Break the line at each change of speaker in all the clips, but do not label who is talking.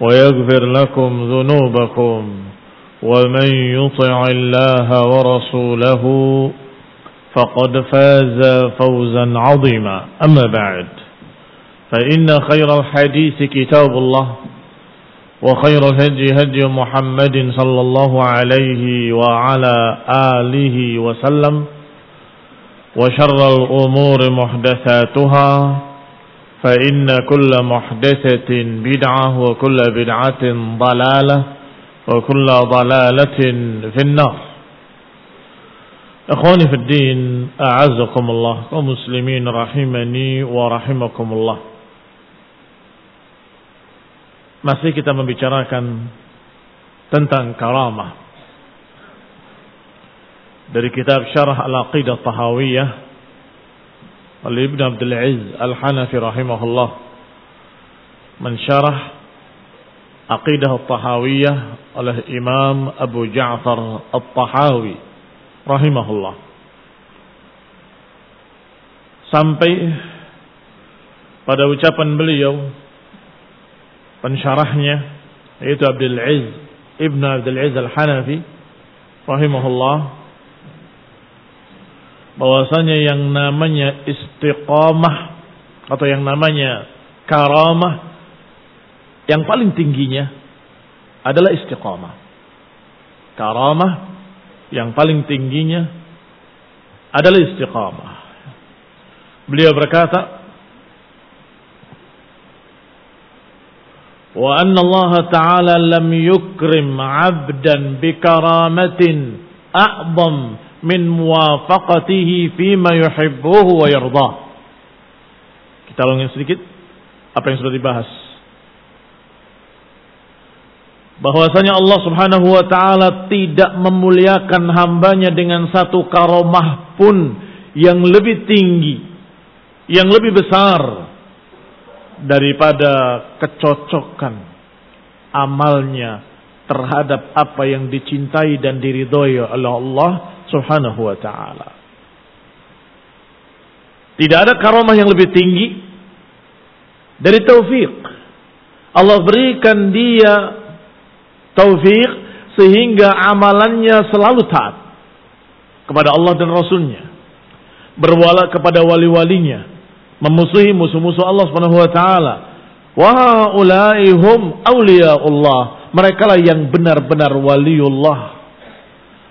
ويغفر لكم ذنوبكم ومن يطع الله ورسوله فقد فاز فوزا عظيما. أما بعد فإن خير الحديث كتاب الله وخير الهدي هدي محمد صلى الله عليه وعلى آله وسلم وشر الأمور محدثاتها فإن كل محدثة بدعة وكل بدعة ضلالة وكل ضلالة في النار. إخواني في الدين أعزكم الله ومسلمين رحمني ورحمكم الله. Masih kita membicarakan tentang karamah. Dari kitab Syarah Al-Aqidah Tahawiyah oleh Ibn Abdul Aziz Al-Hanafi rahimahullah mensyarah Aqidah At-Tahawiyah oleh Imam Abu Ja'far At-Tahawi rahimahullah. Sampai pada ucapan beliau pensyarahnya yaitu Abdul Aziz Ibn Abdul Aziz Al-Hanafi rahimahullah bahwasanya yang namanya istiqamah atau yang namanya karamah yang paling tingginya adalah istiqamah. Karamah yang paling tingginya adalah istiqamah. Beliau berkata, "Wa anna Allah Ta'ala lam yukrim 'abdan bi karamatin min muwafaqatihi fima yuhibbuhu wa yardah." Kita ulangi sedikit apa yang sudah dibahas bahwasanya Allah Subhanahu wa taala tidak memuliakan hambanya dengan satu karomah pun yang lebih tinggi, yang lebih besar daripada kecocokan amalnya terhadap apa yang dicintai dan diridhoi oleh Allah Subhanahu wa taala. Tidak ada karomah yang lebih tinggi dari taufik. Allah berikan dia taufik sehingga amalannya selalu taat kepada Allah dan Rasulnya berwala kepada wali-walinya memusuhi musuh-musuh Allah Subhanahu wa taala wa ulaihum awliyaullah mereka lah yang benar-benar waliullah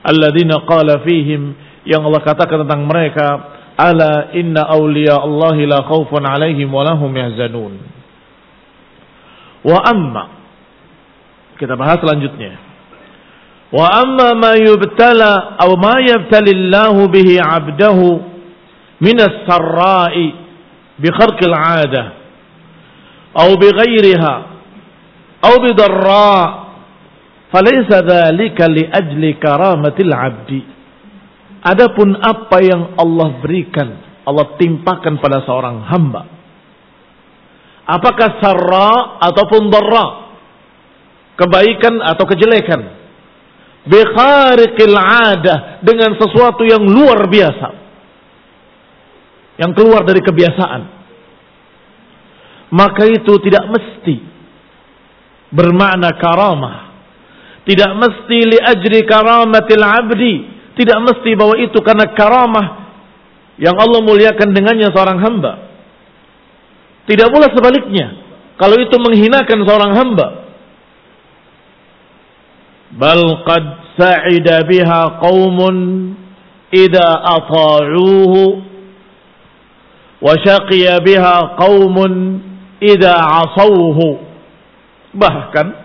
alladzina qala fihim yang Allah katakan tentang mereka ala inna awliya Allah la khaufun alaihim wa lahum yahzanun wa amma kita bahas selanjutnya. Wa amma ma yubtala atau ma yabtalillahu bihi 'abdahu min as-sarra'i bi kharqil 'adah aw bi ghairiha aw bi darra' falaysa dhalika li ajli karamatil 'abdi Adapun apa yang Allah berikan, Allah timpakan pada seorang hamba. Apakah sarra ataupun darra? Kebaikan atau kejelekan? bikhariqil adah dengan sesuatu yang luar biasa yang keluar dari kebiasaan maka itu tidak mesti bermakna karamah tidak mesti li ajri karamatil abdi. Tidak mesti bahwa itu karena karamah yang Allah muliakan dengannya seorang hamba. Tidak pula sebaliknya. Kalau itu menghinakan seorang hamba. Bal qad sa'ida biha qaumun idza ata'uhu wa syaqiya biha qaumun idza 'asawhu. Bahkan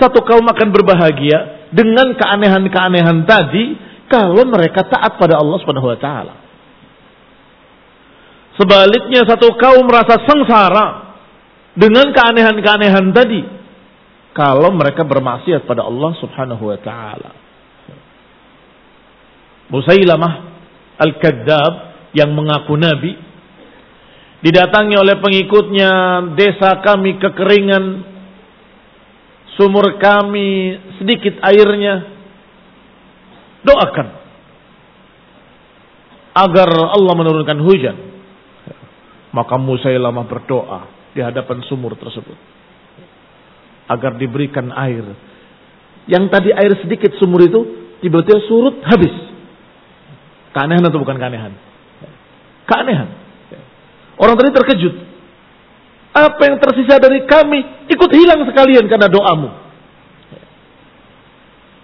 satu kaum akan berbahagia dengan keanehan-keanehan tadi kalau mereka taat pada Allah Subhanahu wa taala. Sebaliknya satu kaum merasa sengsara dengan keanehan-keanehan tadi kalau mereka bermaksiat pada Allah Subhanahu wa taala. Musailamah Al-Kadzab yang mengaku nabi didatangi oleh pengikutnya desa kami kekeringan sumur kami sedikit airnya doakan agar Allah menurunkan hujan maka Musailamah berdoa di hadapan sumur tersebut agar diberikan air. Yang tadi air sedikit sumur itu tiba-tiba surut habis. Keanehan atau bukan keanehan? Keanehan. Orang tadi terkejut. Apa yang tersisa dari kami ikut hilang sekalian karena doamu.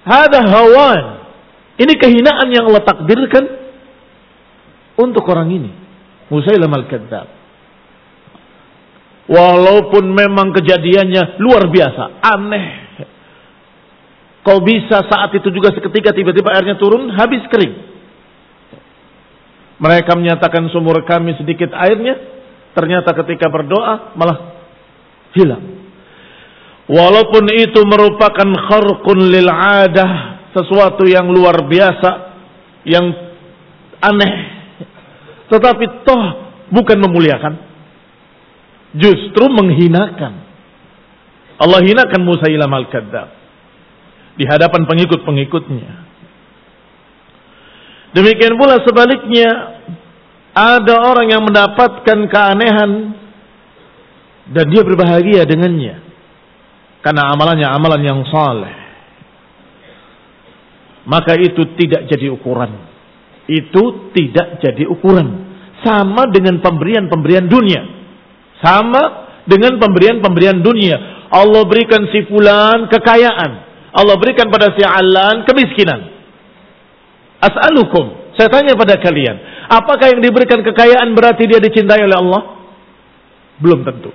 Hada hawan. Ini kehinaan yang Allah takdirkan untuk orang ini. Musailam al-Kadzab. Walaupun memang kejadiannya luar biasa, aneh. Kau bisa saat itu juga seketika tiba-tiba airnya turun, habis kering. Mereka menyatakan sumur kami sedikit airnya, ternyata ketika berdoa malah hilang. Walaupun itu merupakan kharqun lil adah, sesuatu yang luar biasa, yang aneh. Tetapi toh bukan memuliakan justru menghinakan. Allah hinakan Musa ilam al-Kadzab di hadapan pengikut-pengikutnya. Demikian pula sebaliknya ada orang yang mendapatkan keanehan dan dia berbahagia dengannya karena amalannya amalan yang saleh. Maka itu tidak jadi ukuran. Itu tidak jadi ukuran. Sama dengan pemberian-pemberian dunia. Sama dengan pemberian-pemberian dunia. Allah berikan si fulan kekayaan. Allah berikan pada si alan kemiskinan. As'alukum. Saya tanya pada kalian. Apakah yang diberikan kekayaan berarti dia dicintai oleh Allah? Belum tentu.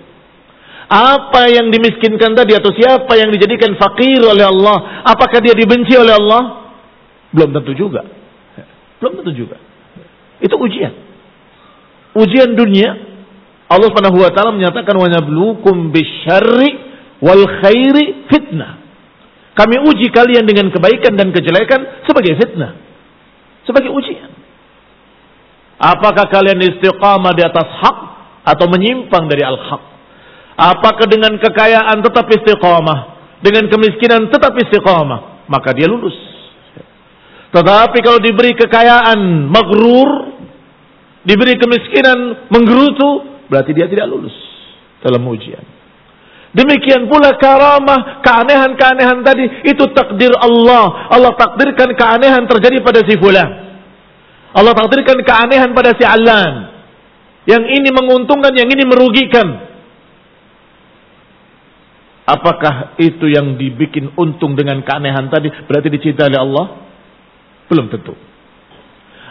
Apa yang dimiskinkan tadi atau siapa yang dijadikan fakir oleh Allah, apakah dia dibenci oleh Allah? Belum tentu juga. Belum tentu juga. Itu ujian. Ujian dunia Allah Subhanahu wa taala menyatakan wa nabluukum bisyarri wal khairi fitnah. Kami uji kalian dengan kebaikan dan kejelekan sebagai fitnah. Sebagai ujian. Apakah kalian istiqamah di atas hak atau menyimpang dari al-haq? Apakah dengan kekayaan tetap istiqamah, dengan kemiskinan tetap istiqamah, maka dia lulus. Tetapi kalau diberi kekayaan magrur, diberi kemiskinan menggerutu, berarti dia tidak lulus dalam ujian. Demikian pula karamah, keanehan-keanehan tadi itu takdir Allah. Allah takdirkan keanehan terjadi pada si fulan. Allah takdirkan keanehan pada si Alan. Yang ini menguntungkan, yang ini merugikan. Apakah itu yang dibikin untung dengan keanehan tadi berarti dicintai oleh Allah? Belum tentu.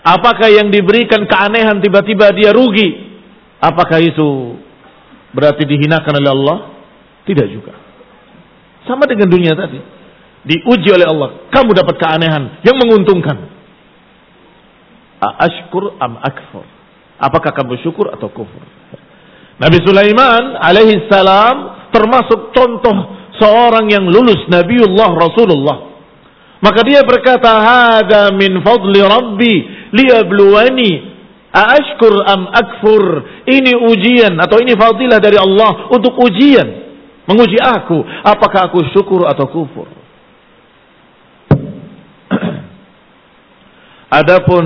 Apakah yang diberikan keanehan tiba-tiba dia rugi? Apakah itu berarti dihinakan oleh Allah? Tidak juga. Sama dengan dunia tadi. diuji oleh Allah, kamu dapat keanehan yang menguntungkan. Ashkur am akfur. Apakah kamu syukur atau kufur? Nabi Sulaiman alaihi salam termasuk contoh seorang yang lulus Nabiullah Rasulullah. Maka dia berkata, "Hada min fadli Rabbi liyabluwani aashkur am akfur." Ini ujian atau ini fadilah dari Allah untuk ujian, menguji aku, apakah aku syukur atau kufur. Adapun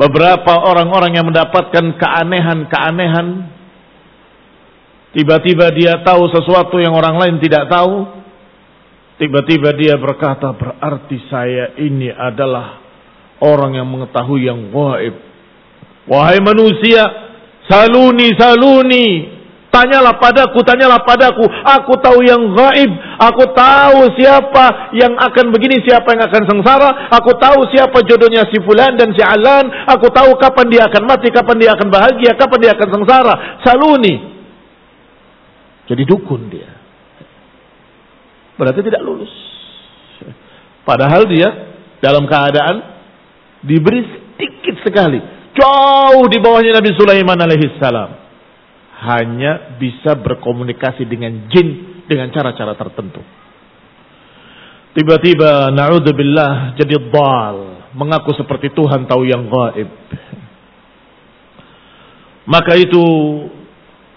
beberapa orang-orang yang mendapatkan keanehan-keanehan. Tiba-tiba dia tahu sesuatu yang orang lain tidak tahu. Tiba-tiba dia berkata berarti saya ini adalah orang yang mengetahui yang gaib. Wahai manusia saluni saluni Tanyalah padaku, tanyalah padaku. Aku tahu yang gaib. Aku tahu siapa yang akan begini, siapa yang akan sengsara. Aku tahu siapa jodohnya si fulan dan si alan. Aku tahu kapan dia akan mati, kapan dia akan bahagia, kapan dia akan sengsara. Saluni. Jadi dukun dia. Berarti tidak lulus. Padahal dia dalam keadaan diberi sedikit sekali. Jauh di bawahnya Nabi Sulaiman alaihissalam hanya bisa berkomunikasi dengan jin dengan cara-cara tertentu. Tiba-tiba naudzubillah jadi dal, mengaku seperti Tuhan tahu yang gaib. Maka itu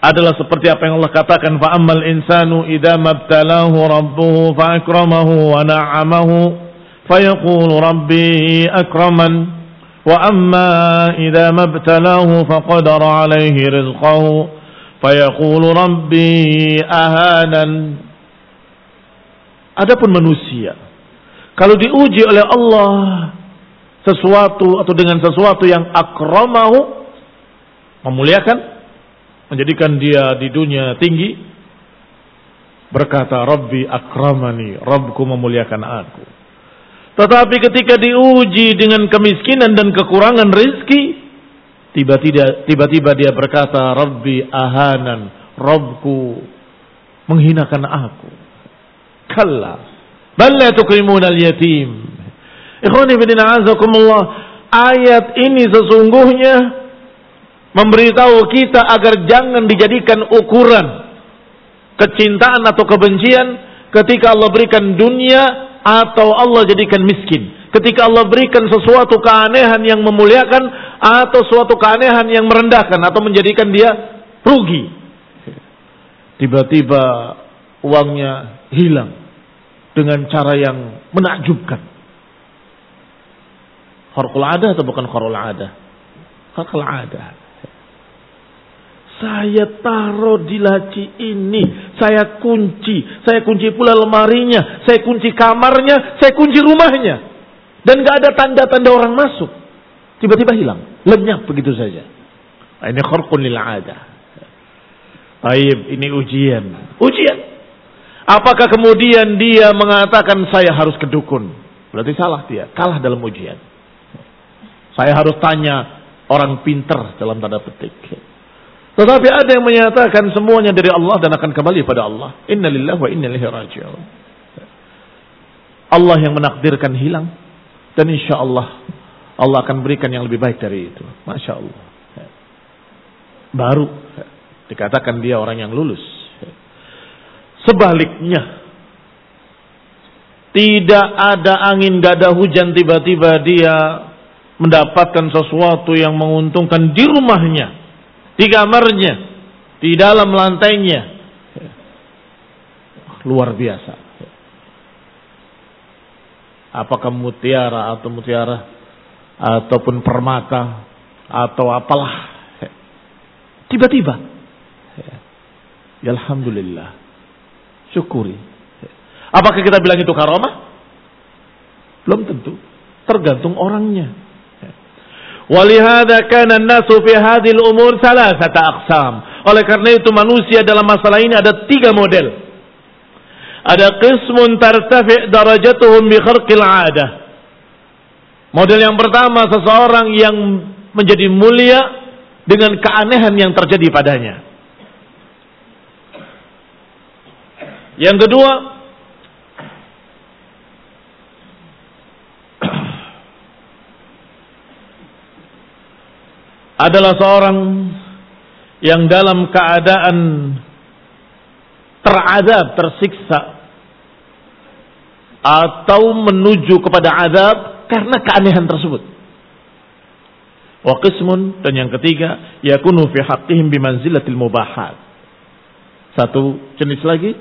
adalah seperti apa yang Allah katakan fa ammal insanu idza mabtalahu rabbuhu fa akramahu wa na'amahu fayaqulu rabbi akraman wa amma idza mabtalahu faqadara alayhi rizqahu fayaqulu rabbi ahanan. Adapun manusia kalau diuji oleh Allah sesuatu atau dengan sesuatu yang akramahu memuliakan menjadikan dia di dunia tinggi berkata Rabbi akramani Rabbku memuliakan aku. Tetapi ketika diuji dengan kemiskinan dan kekurangan rizki Tiba-tiba dia berkata, "Rabbi ahanan, Rabbku menghinakan aku." Kalla. Bal la tukrimuna al-yatim. Ikhwani fillah azakumullah, ayat ini sesungguhnya memberitahu kita agar jangan dijadikan ukuran kecintaan atau kebencian ketika Allah berikan dunia atau Allah jadikan miskin. Ketika Allah berikan sesuatu keanehan yang memuliakan atau suatu keanehan yang merendahkan atau menjadikan dia rugi. Tiba-tiba uangnya hilang dengan cara yang menakjubkan. Kharqul ada atau bukan kharqul ada? Kharqul ada. Saya taruh di laci ini, saya kunci, saya kunci pula lemarinya, saya kunci kamarnya, saya kunci rumahnya. Dan gak ada tanda-tanda orang masuk. Tiba-tiba hilang. Lenyap begitu saja. Nah, ini khurqun lil ada. Taib, ini ujian. Ujian. Apakah kemudian dia mengatakan saya harus ke dukun? Berarti salah dia. Kalah dalam ujian. Saya harus tanya orang pinter dalam tanda petik. Tetapi ada yang menyatakan semuanya dari Allah dan akan kembali pada Allah. Inna lillahi wa inna ilaihi raji'un. Allah yang menakdirkan hilang. Dan insya Allah Allah akan berikan yang lebih baik dari itu. Masya Allah. Baru dikatakan dia orang yang lulus. Sebaliknya, tidak ada angin, tidak ada hujan, tiba-tiba dia mendapatkan sesuatu yang menguntungkan di rumahnya, di kamarnya, di dalam lantainya. Luar biasa. Apakah mutiara atau mutiara ataupun permata atau apalah. Tiba-tiba. Ya alhamdulillah. Syukuri. Apakah kita bilang itu karomah? Belum tentu. Tergantung orangnya Walihada kana nasu fi hadhil umur salasata aqsam. Oleh karena itu manusia dalam masalah ini ada tiga model. Ada qismun tartafi darajatuhum bi kharqil adah. Model yang pertama seseorang yang menjadi mulia dengan keanehan yang terjadi padanya. Yang kedua, adalah seorang yang dalam keadaan teradab, tersiksa atau menuju kepada azab karena keanehan tersebut. Wa qismun dan yang ketiga yakunu fi haqqihim bimanzilatil mubahat. Satu jenis lagi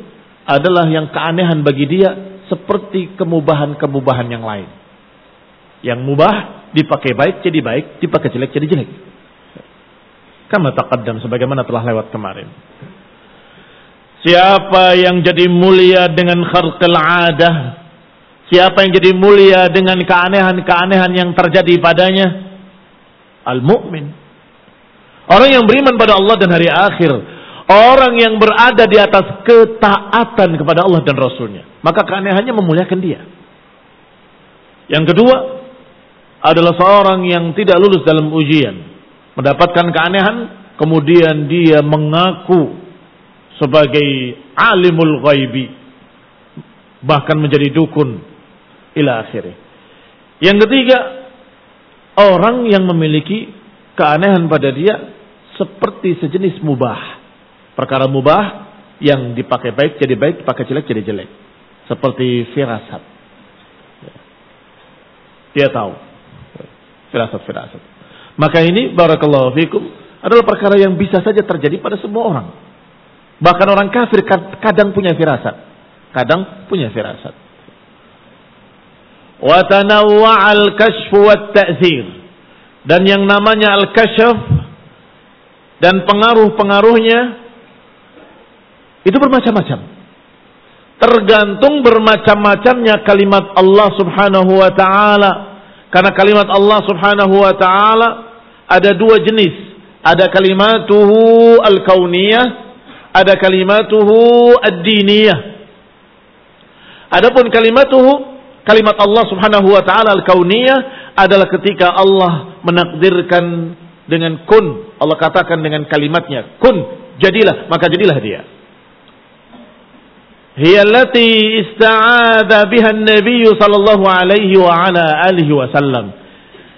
adalah yang keanehan bagi dia seperti kemubahan-kemubahan yang lain. Yang mubah dipakai baik jadi baik, dipakai jelek jadi jelek. Kama taqaddam sebagaimana telah lewat kemarin. Siapa yang jadi mulia dengan kharqil adah? Siapa yang jadi mulia dengan keanehan-keanehan yang terjadi padanya? Al-mu'min. Orang yang beriman pada Allah dan hari akhir. Orang yang berada di atas ketaatan kepada Allah dan Rasulnya. Maka keanehannya memuliakan dia. Yang kedua adalah seorang yang tidak lulus dalam ujian. Mendapatkan keanehan. Kemudian dia mengaku sebagai alimul ghaibi bahkan menjadi dukun ila akhirnya. Yang ketiga, orang yang memiliki keanehan pada dia seperti sejenis mubah. Perkara mubah yang dipakai baik jadi baik, dipakai jelek jadi jelek. Seperti firasat. Dia tahu. Firasat-firasat. Maka ini barakallahu fikum adalah perkara yang bisa saja terjadi pada semua orang. Bahkan orang kafir kadang punya firasat. Kadang punya firasat. Wa tanawwa'al kashfu wat ta'zir. Dan yang namanya al-kashf dan pengaruh-pengaruhnya itu bermacam-macam. Tergantung bermacam-macamnya kalimat Allah Subhanahu wa taala. Karena kalimat Allah Subhanahu wa taala ada dua jenis. Ada kalimatuhu al-kauniyah ada kalimatuhu ad-diniyah. Adapun kalimatuhu kalimat Allah Subhanahu wa taala al-kauniyah adalah ketika Allah menakdirkan dengan kun. Allah katakan dengan kalimatnya kun, jadilah, maka jadilah dia. Hiya allati ista'adha biha sallallahu alaihi wa ala alihi wasallam.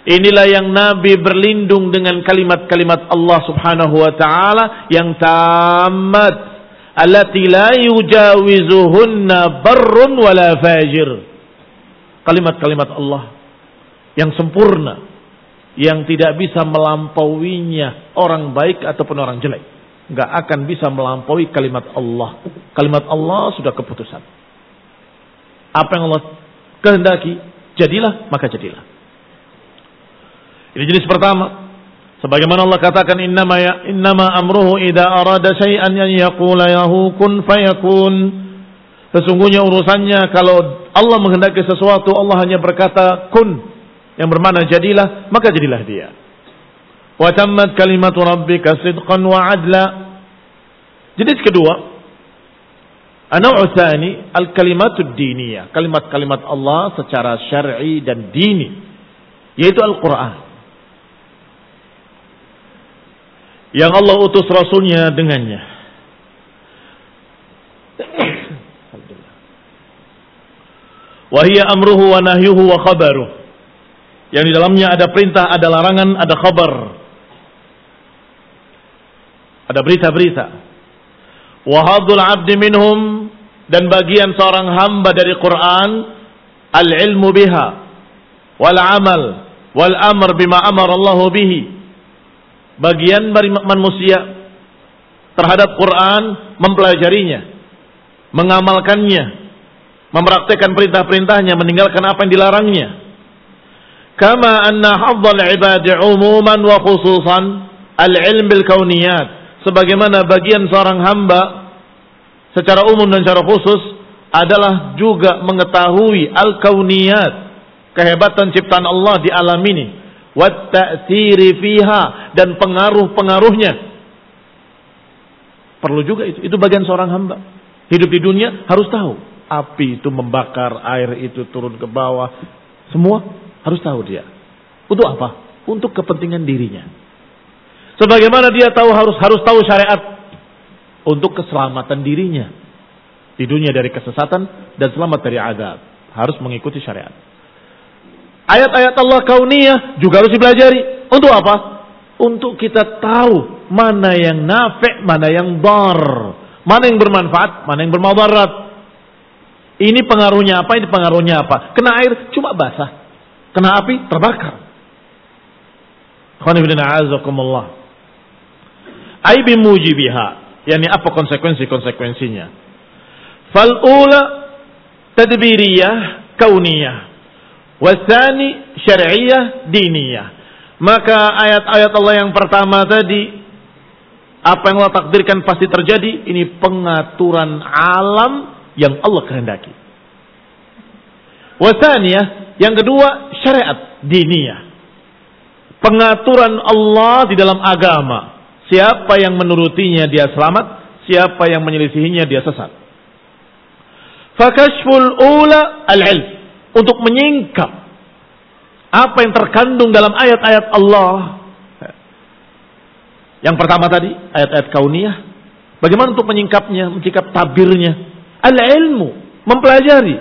Inilah yang Nabi berlindung dengan kalimat-kalimat Allah Subhanahu wa taala yang tamat allati la yujawizuhunna barrun wala fajir. Kalimat-kalimat Allah yang sempurna yang tidak bisa melampauinya orang baik ataupun orang jelek. Enggak akan bisa melampaui kalimat Allah. Kalimat Allah sudah keputusan. Apa yang Allah kehendaki, jadilah maka jadilah. Ini jenis pertama. Sebagaimana Allah katakan innama ya innama amruhu idza arada syai'an an yaqula lahu kun fayakun. Sesungguhnya urusannya kalau Allah menghendaki sesuatu Allah hanya berkata kun yang bermakna jadilah maka jadilah dia. Wa tammat kalimatu rabbika sidqan wa adla. Jenis kedua Anau tsani al-kalimatud diniyah, kalimat-kalimat Allah secara syar'i dan dini, yaitu Al-Qur'an. Yang Allah utus Rasulnya dengannya. Wahia amruhu wa nahyuhu wa khabaruh. Yang di dalamnya ada perintah, ada larangan, ada khabar. Ada berita-berita. Wahadul abdi minhum dan bagian seorang hamba dari Quran al-ilmu biha wal amal wal amr bima amar Allah bihi bagian dari manusia terhadap Quran mempelajarinya, mengamalkannya, mempraktekkan perintah-perintahnya, meninggalkan apa yang dilarangnya. Kama anna hafdzal ibadi umuman wa khususan al-ilm bil kauniyat. Sebagaimana bagian seorang hamba secara umum dan secara khusus adalah juga mengetahui al-kauniyat, kehebatan ciptaan Allah di alam ini wat fiha dan pengaruh-pengaruhnya. Perlu juga itu. Itu bagian seorang hamba. Hidup di dunia harus tahu. Api itu membakar, air itu turun ke bawah. Semua harus tahu dia. Untuk apa? Untuk kepentingan dirinya. Sebagaimana dia tahu harus harus tahu syariat untuk keselamatan dirinya di dunia dari kesesatan dan selamat dari azab. Harus mengikuti syariat. Ayat-ayat Allah kauniyah juga harus dipelajari. Untuk apa? untuk kita tahu mana yang nafek, mana yang dar, mana yang bermanfaat, mana yang bermadarat. Ini pengaruhnya apa, ini pengaruhnya apa. Kena air cuma basah. Kena api terbakar. Aibi mujibiha. Yani apa konsekuensi-konsekuensinya. Fal'ula tadbiriyah kauniyah. Wasani syar'iyah diniyah. Maka ayat-ayat Allah yang pertama tadi apa yang Allah takdirkan pasti terjadi ini pengaturan alam yang Allah kehendaki. Wasaniyah yang kedua syariat diniyah. Pengaturan Allah di dalam agama. Siapa yang menurutinya dia selamat, siapa yang menyelisihinya dia sesat. Fakashful ula al-ilm untuk menyingkap apa yang terkandung dalam ayat-ayat Allah. Yang pertama tadi, ayat-ayat kauniyah. Bagaimana untuk menyingkapnya, menyingkap tabirnya? Al-ilmu, mempelajari.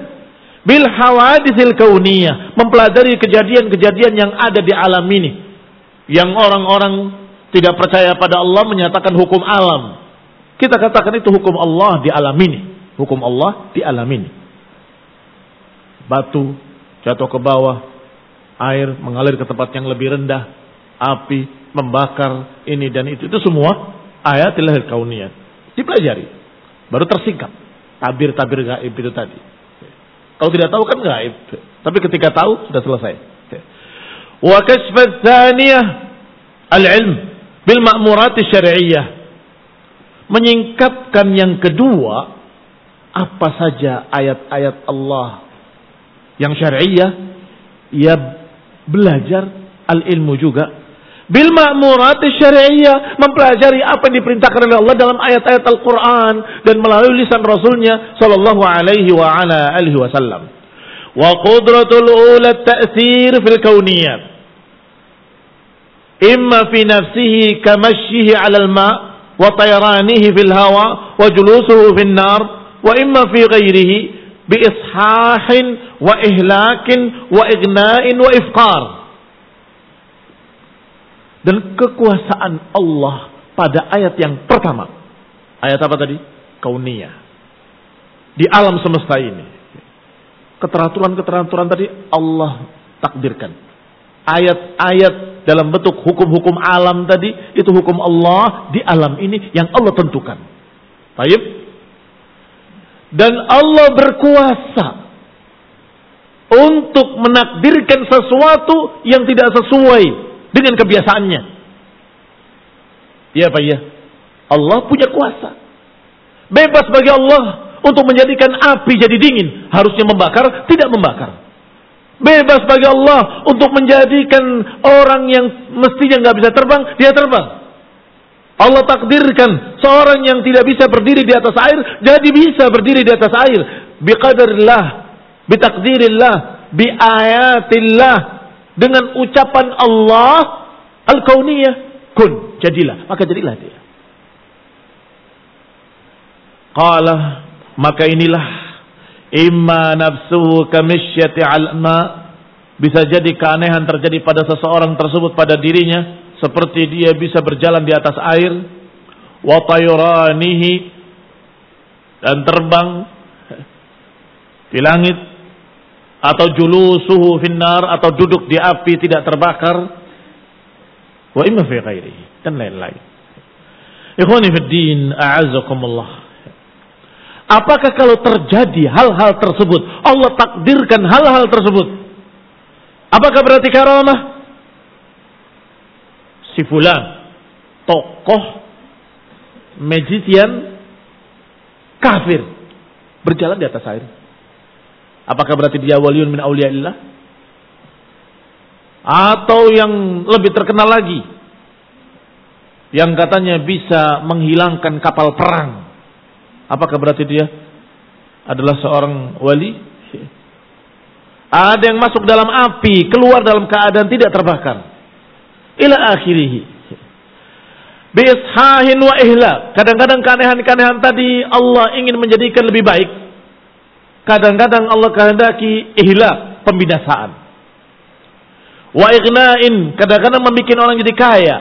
Bil hawadisil kauniyah, mempelajari kejadian-kejadian yang ada di alam ini. Yang orang-orang tidak percaya pada Allah menyatakan hukum alam. Kita katakan itu hukum Allah di alam ini. Hukum Allah di alam ini. Batu jatuh ke bawah, air mengalir ke tempat yang lebih rendah, api membakar ini dan itu. Itu semua ayat lahir kauniyah. Dipelajari. Baru tersingkap. Tabir-tabir gaib itu tadi. Kalau tidak tahu kan gaib. Tapi ketika tahu sudah selesai. Wa kasfat al-ilm bil ma'murat syari'iyah. Menyingkapkan yang kedua apa saja ayat-ayat Allah yang syari'iyah ia belajar al-ilmu juga. Bil ma'murat syari'iyah mempelajari apa yang diperintahkan oleh Allah dalam ayat-ayat Al-Qur'an dan melalui lisan Rasulnya sallallahu alaihi wa ala alihi wasallam. Wa qudratul ula ta'thir fil kauniyat. Imma fi nafsihi kamashyihi 'ala al-ma' wa tayranihi fil hawa wa julusuhu fil nar wa imma fi ghairihi bi ishahin wa ihlakin wa igna'in wa ifqar. Dan kekuasaan Allah pada ayat yang pertama. Ayat apa tadi? Kauniyah. Di alam semesta ini. Keteraturan-keteraturan tadi Allah takdirkan. Ayat-ayat dalam bentuk hukum-hukum alam tadi itu hukum Allah di alam ini yang Allah tentukan. Baik. Dan Allah berkuasa untuk menakdirkan sesuatu yang tidak sesuai dengan kebiasaannya. Ya Pak ya. Allah punya kuasa. Bebas bagi Allah untuk menjadikan api jadi dingin. Harusnya membakar, tidak membakar. Bebas bagi Allah untuk menjadikan orang yang mestinya nggak bisa terbang, dia terbang. Allah takdirkan seorang yang tidak bisa berdiri di atas air, jadi bisa berdiri di atas air. Biqadarillah bitakdirillah, biayatillah, dengan ucapan Allah al-kauniyah, kun, jadilah, maka jadilah dia. Qala, maka inilah imma nafsuhu kamisyati al-ma bisa jadi keanehan terjadi pada seseorang tersebut pada dirinya seperti dia bisa berjalan di atas air wa dan terbang di langit atau julusuhu finnar atau duduk di api tidak terbakar wa imma fi ghairihi dan lain-lain. Ikhwani fi din, a'azzakumullah. Apakah kalau terjadi hal-hal tersebut, Allah takdirkan hal-hal tersebut, apakah berarti karamah? Si fulan, tokoh, magician, kafir, berjalan di atas air. Apakah berarti dia waliun min awliyaillah? Atau yang lebih terkenal lagi. Yang katanya bisa menghilangkan kapal perang. Apakah berarti dia adalah seorang wali? Ada yang masuk dalam api, keluar dalam keadaan tidak terbakar. Ila akhirih. Bishahin wa ihla. Kadang-kadang keanehan-keanehan tadi Allah ingin menjadikan lebih baik Kadang-kadang Allah kehendaki ihla, pembinasaan. Wa ignain, kadang-kadang membuat orang jadi kaya.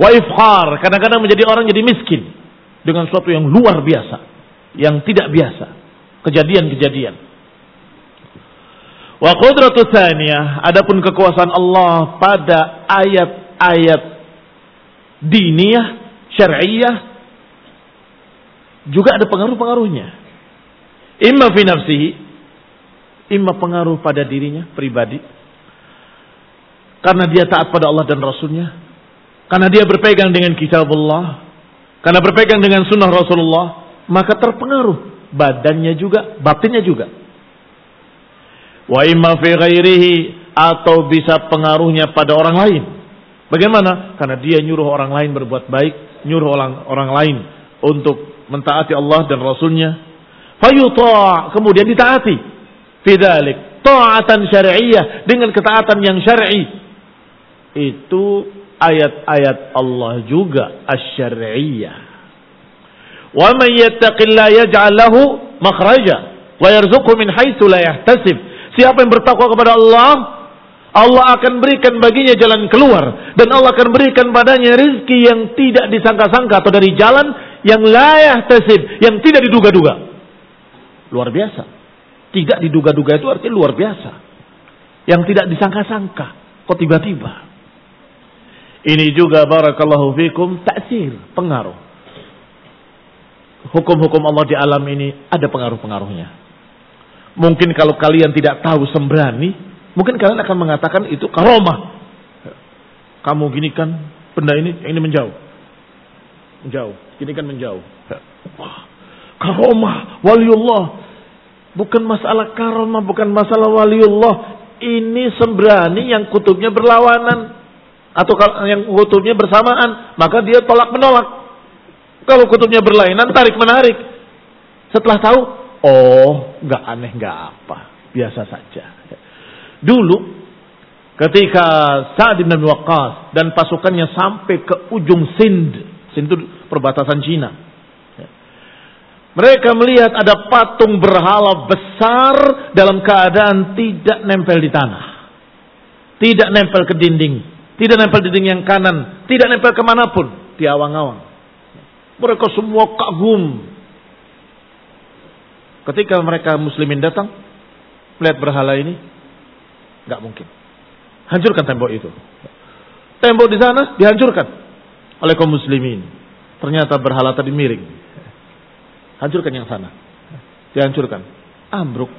Wa ifkhar, kadang-kadang menjadi orang jadi miskin dengan sesuatu yang luar biasa, yang tidak biasa, kejadian-kejadian. Wa qudratu tsaniyah, adapun kekuasaan Allah pada ayat-ayat diniyah, syar'iyyah juga ada pengaruh-pengaruhnya. Imma fi nafsihi, imma pengaruh pada dirinya pribadi. Karena dia taat pada Allah dan Rasulnya. Karena dia berpegang dengan kitab Allah. Karena berpegang dengan sunnah Rasulullah. Maka terpengaruh. Badannya juga, batinnya juga. Wa imma fi ghairihi atau bisa pengaruhnya pada orang lain. Bagaimana? Karena dia nyuruh orang lain berbuat baik, nyuruh orang orang lain untuk mentaati Allah dan Rasulnya. Fayuta' kemudian ditaati. Fidalik ta'atan syar'iyyah dengan ketaatan yang syar'i. Itu ayat-ayat Allah juga asy-syar'iyyah. Wa man yattaqillaha yaj'al lahu makhraja wa yarzuqhu min haitsu la yahtasib. Siapa yang bertakwa kepada Allah, Allah akan berikan baginya jalan keluar dan Allah akan berikan padanya rizki yang tidak disangka-sangka atau dari jalan yang layak tasib, yang tidak diduga-duga. Luar biasa. Tidak diduga-duga itu artinya luar biasa. Yang tidak disangka-sangka. Kok tiba-tiba? Ini juga barakallahu fikum taksir, pengaruh. Hukum-hukum Allah di alam ini ada pengaruh-pengaruhnya. Mungkin kalau kalian tidak tahu sembrani, mungkin kalian akan mengatakan itu karomah. Kamu gini kan benda ini, ini menjauh. Menjauh, gini kan menjauh. Karomah, waliullah. Bukan masalah karomah, bukan masalah waliullah. Ini sembrani yang kutubnya berlawanan. Atau yang kutubnya bersamaan. Maka dia tolak menolak. Kalau kutubnya berlainan, tarik menarik. Setelah tahu, Oh, nggak aneh, nggak apa, biasa saja. Dulu, ketika Sa'ad bin Waqqas dan pasukannya sampai ke ujung Sind, Sind itu perbatasan Cina. Mereka melihat ada patung berhala besar dalam keadaan tidak nempel di tanah. Tidak nempel ke dinding. Tidak nempel di dinding yang kanan. Tidak nempel ke mana pun. Di awang-awang. Mereka semua kagum Ketika mereka muslimin datang, melihat berhala ini, nggak mungkin. Hancurkan tembok itu. Tembok di sana dihancurkan oleh kaum muslimin. Ternyata berhala tadi miring. Hancurkan yang sana. Dihancurkan. Ambruk.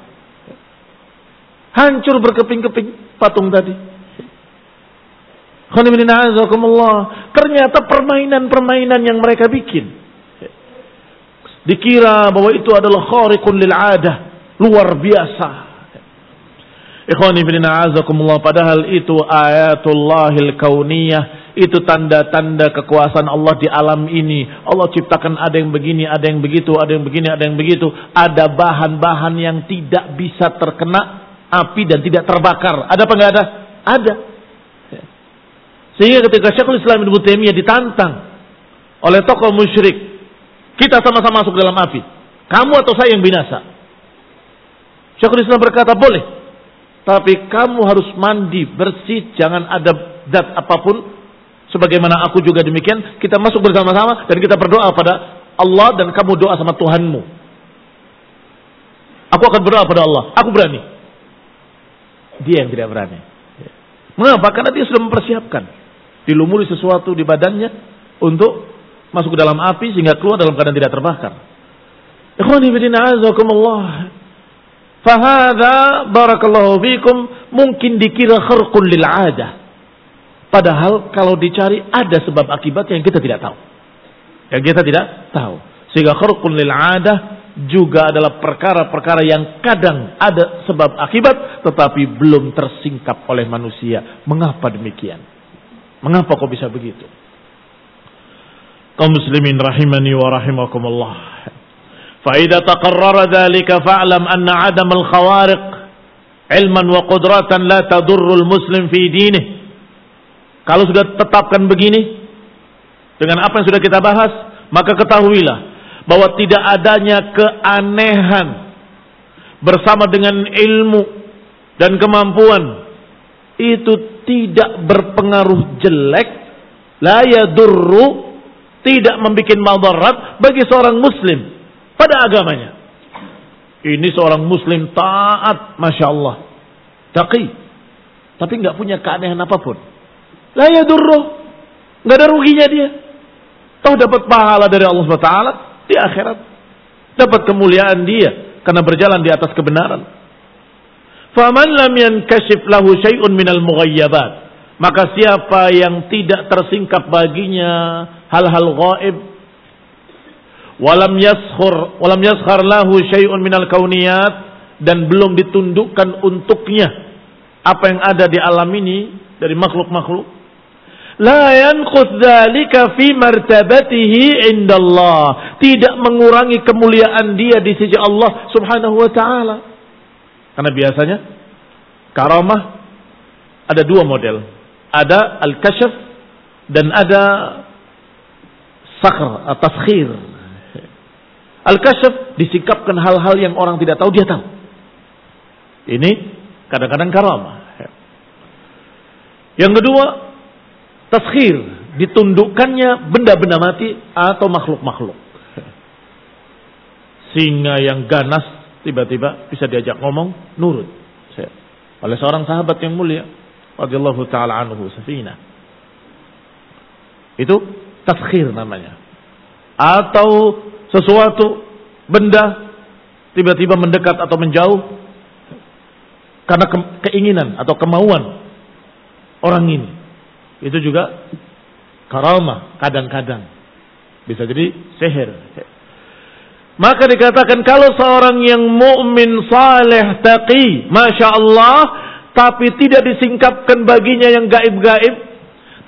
Hancur berkeping-keping patung tadi. Ternyata permainan-permainan yang mereka bikin Dikira bahwa itu adalah khariqun lil adah. Luar biasa. Ikhwani bin a'azakumullah. Padahal itu ayatullahil kauniyah. Itu tanda-tanda kekuasaan Allah di alam ini. Allah ciptakan ada yang begini, ada yang begitu, ada yang begini, ada yang begitu. Ada bahan-bahan yang tidak bisa terkena api dan tidak terbakar. Ada apa enggak ada? Ada. Sehingga ketika Syekhul Islam Ibnu Taimiyah ditantang oleh tokoh musyrik kita sama-sama masuk dalam api. Kamu atau saya yang binasa. Syekhul Islam berkata, boleh. Tapi kamu harus mandi, bersih, jangan ada zat apa pun. Sebagaimana aku juga demikian, kita masuk bersama-sama dan kita berdoa pada Allah dan kamu doa sama Tuhanmu. Aku akan berdoa pada Allah. Aku berani. Dia yang tidak berani. Mengapa? Karena dia sudah mempersiapkan. Dilumuri sesuatu di badannya untuk masuk ke dalam api sehingga keluar dalam keadaan tidak terbakar. Ikhwani bidina azakumullah. Fahada barakallahu fikum mungkin dikira kharqun lil adah. Padahal kalau dicari ada sebab akibat yang kita tidak tahu. Yang kita tidak tahu. Sehingga kharqun lil adah juga adalah perkara-perkara yang kadang ada sebab akibat tetapi belum tersingkap oleh manusia. Mengapa demikian? Mengapa kok bisa begitu? kaum muslimin rahimani wa rahimakumullah. Taqarrara dhalika fa'lam anna 'adam al-khawariq ilman wa qudratan la tadurru al-muslim fi dinih. Kalau sudah tetapkan begini dengan apa yang sudah kita bahas, maka ketahuilah bahwa tidak adanya keanehan bersama dengan ilmu dan kemampuan. Itu tidak berpengaruh jelek. La yadurru tidak membuat madarat bagi seorang muslim pada agamanya. Ini seorang muslim taat, masya Allah, taqi, tapi nggak punya keanehan apa pun. La yadurru, nggak ada ruginya dia. Tahu dapat pahala dari Allah SWT di akhirat, dapat kemuliaan dia karena berjalan di atas kebenaran. Faman lam yankashif lahu syai'un minal mughayyabat maka siapa yang tidak tersingkap baginya hal-hal gaib walam yaskhur walam yaskhar lahu syai'un minal kauniyat. Dan belum ditundukkan untuknya apa yang ada di alam ini dari makhluk-makhluk. La yanqus dzalika fi martabatihi indallah. Tidak mengurangi kemuliaan dia di sisi Allah Subhanahu wa taala. Karena biasanya karamah ada dua model. Ada al-kashf dan ada sakhr atau taskhir. Al-kashf disikapkan hal-hal yang orang tidak tahu dia tahu. Ini kadang-kadang karamah. Yang kedua, taskhir ditundukkannya benda-benda mati atau makhluk-makhluk. Singa yang ganas tiba-tiba bisa diajak ngomong nurut. Oleh seorang sahabat yang mulia radhiyallahu taala anhu safina. Itu taskhir namanya. Atau sesuatu benda tiba-tiba mendekat atau menjauh karena ke keinginan atau kemauan orang ini. Itu juga karamah kadang-kadang. Bisa jadi seher. Maka dikatakan kalau seorang yang mukmin saleh taqi, masya Allah, tapi tidak disingkapkan baginya yang gaib-gaib,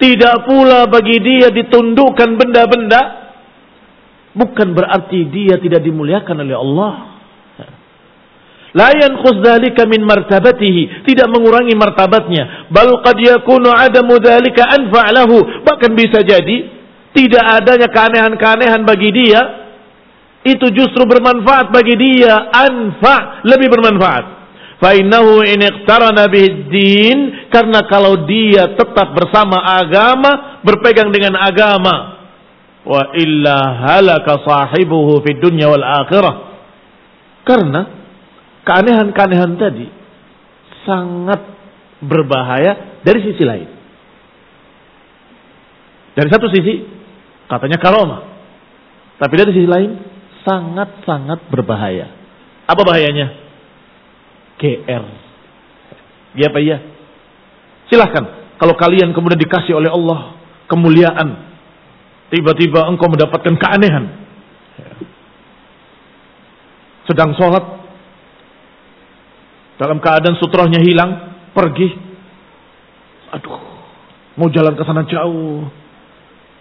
tidak pula bagi dia ditundukkan benda-benda, bukan berarti dia tidak dimuliakan oleh Allah. La yanqus dzalika min martabatihi, tidak mengurangi martabatnya. Bal qad yakunu adamu dzalika anfa' lahu. Bahkan bisa jadi tidak adanya keanehan-keanehan bagi dia itu justru bermanfaat bagi dia, anfa' lebih bermanfaat. Fainahu in iqtarana din karena kalau dia tetap bersama agama, berpegang dengan agama, wa illa halaka sahibuhu fid dunya wal akhirah. Karena keanehan-keanehan tadi sangat berbahaya dari sisi lain. Dari satu sisi katanya karomah. Tapi dari sisi lain sangat-sangat berbahaya. Apa bahayanya? GR. Ya apa ya? Silahkan. Kalau kalian kemudian dikasih oleh Allah kemuliaan. Tiba-tiba engkau mendapatkan keanehan. Sedang sholat. Dalam keadaan sutrohnya hilang. Pergi. Aduh. Mau jalan ke sana jauh.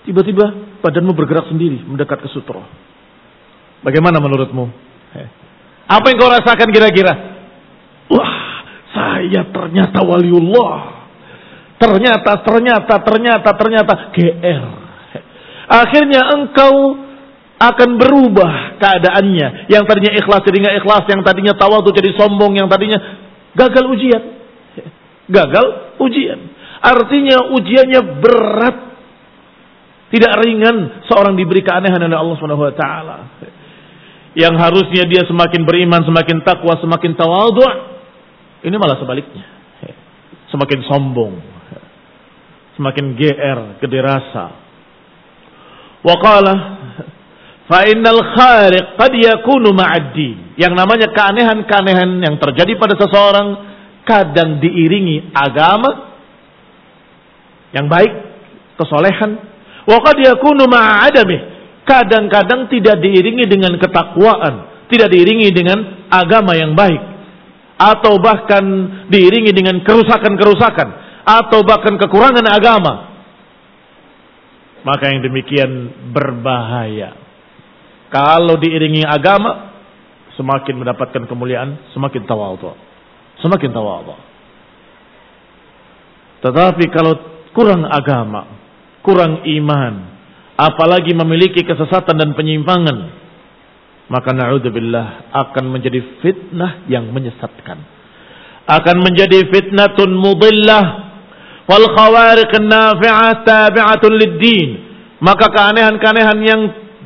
Tiba-tiba badanmu bergerak sendiri mendekat ke sutroh. Bagaimana menurutmu? Apa yang kau rasakan kira-kira? Wah, saya ternyata waliullah. Ternyata, ternyata, ternyata, ternyata GR. Akhirnya engkau akan berubah keadaannya. Yang tadinya ikhlas jadi nggak ikhlas, yang tadinya tawadu jadi sombong, yang tadinya gagal ujian. Gagal ujian. Artinya ujiannya berat. Tidak ringan seorang diberi keanehan oleh Allah Subhanahu wa taala. Yang harusnya dia semakin beriman, semakin takwa, semakin tawadhu, ini malah sebaliknya. Semakin sombong. Semakin GR, gede rasa. Waqala fa innal khariq qad Yang namanya keanehan-keanehan yang terjadi pada seseorang kadang diiringi agama yang baik, kesolehan. Wa qad yakunu ma'adamih. Kadang-kadang tidak diiringi dengan ketakwaan, tidak diiringi dengan agama yang baik atau bahkan diiringi dengan kerusakan-kerusakan atau bahkan kekurangan agama maka yang demikian berbahaya kalau diiringi agama semakin mendapatkan kemuliaan semakin tawadhu semakin tawadhu tetapi kalau kurang agama kurang iman apalagi memiliki kesesatan dan penyimpangan maka na'udzubillah akan menjadi fitnah yang menyesatkan. Akan menjadi fitnatun mudillah. Wal khawariq nafi'ah tabi'atun lid-din. Maka keanehan-keanehan yang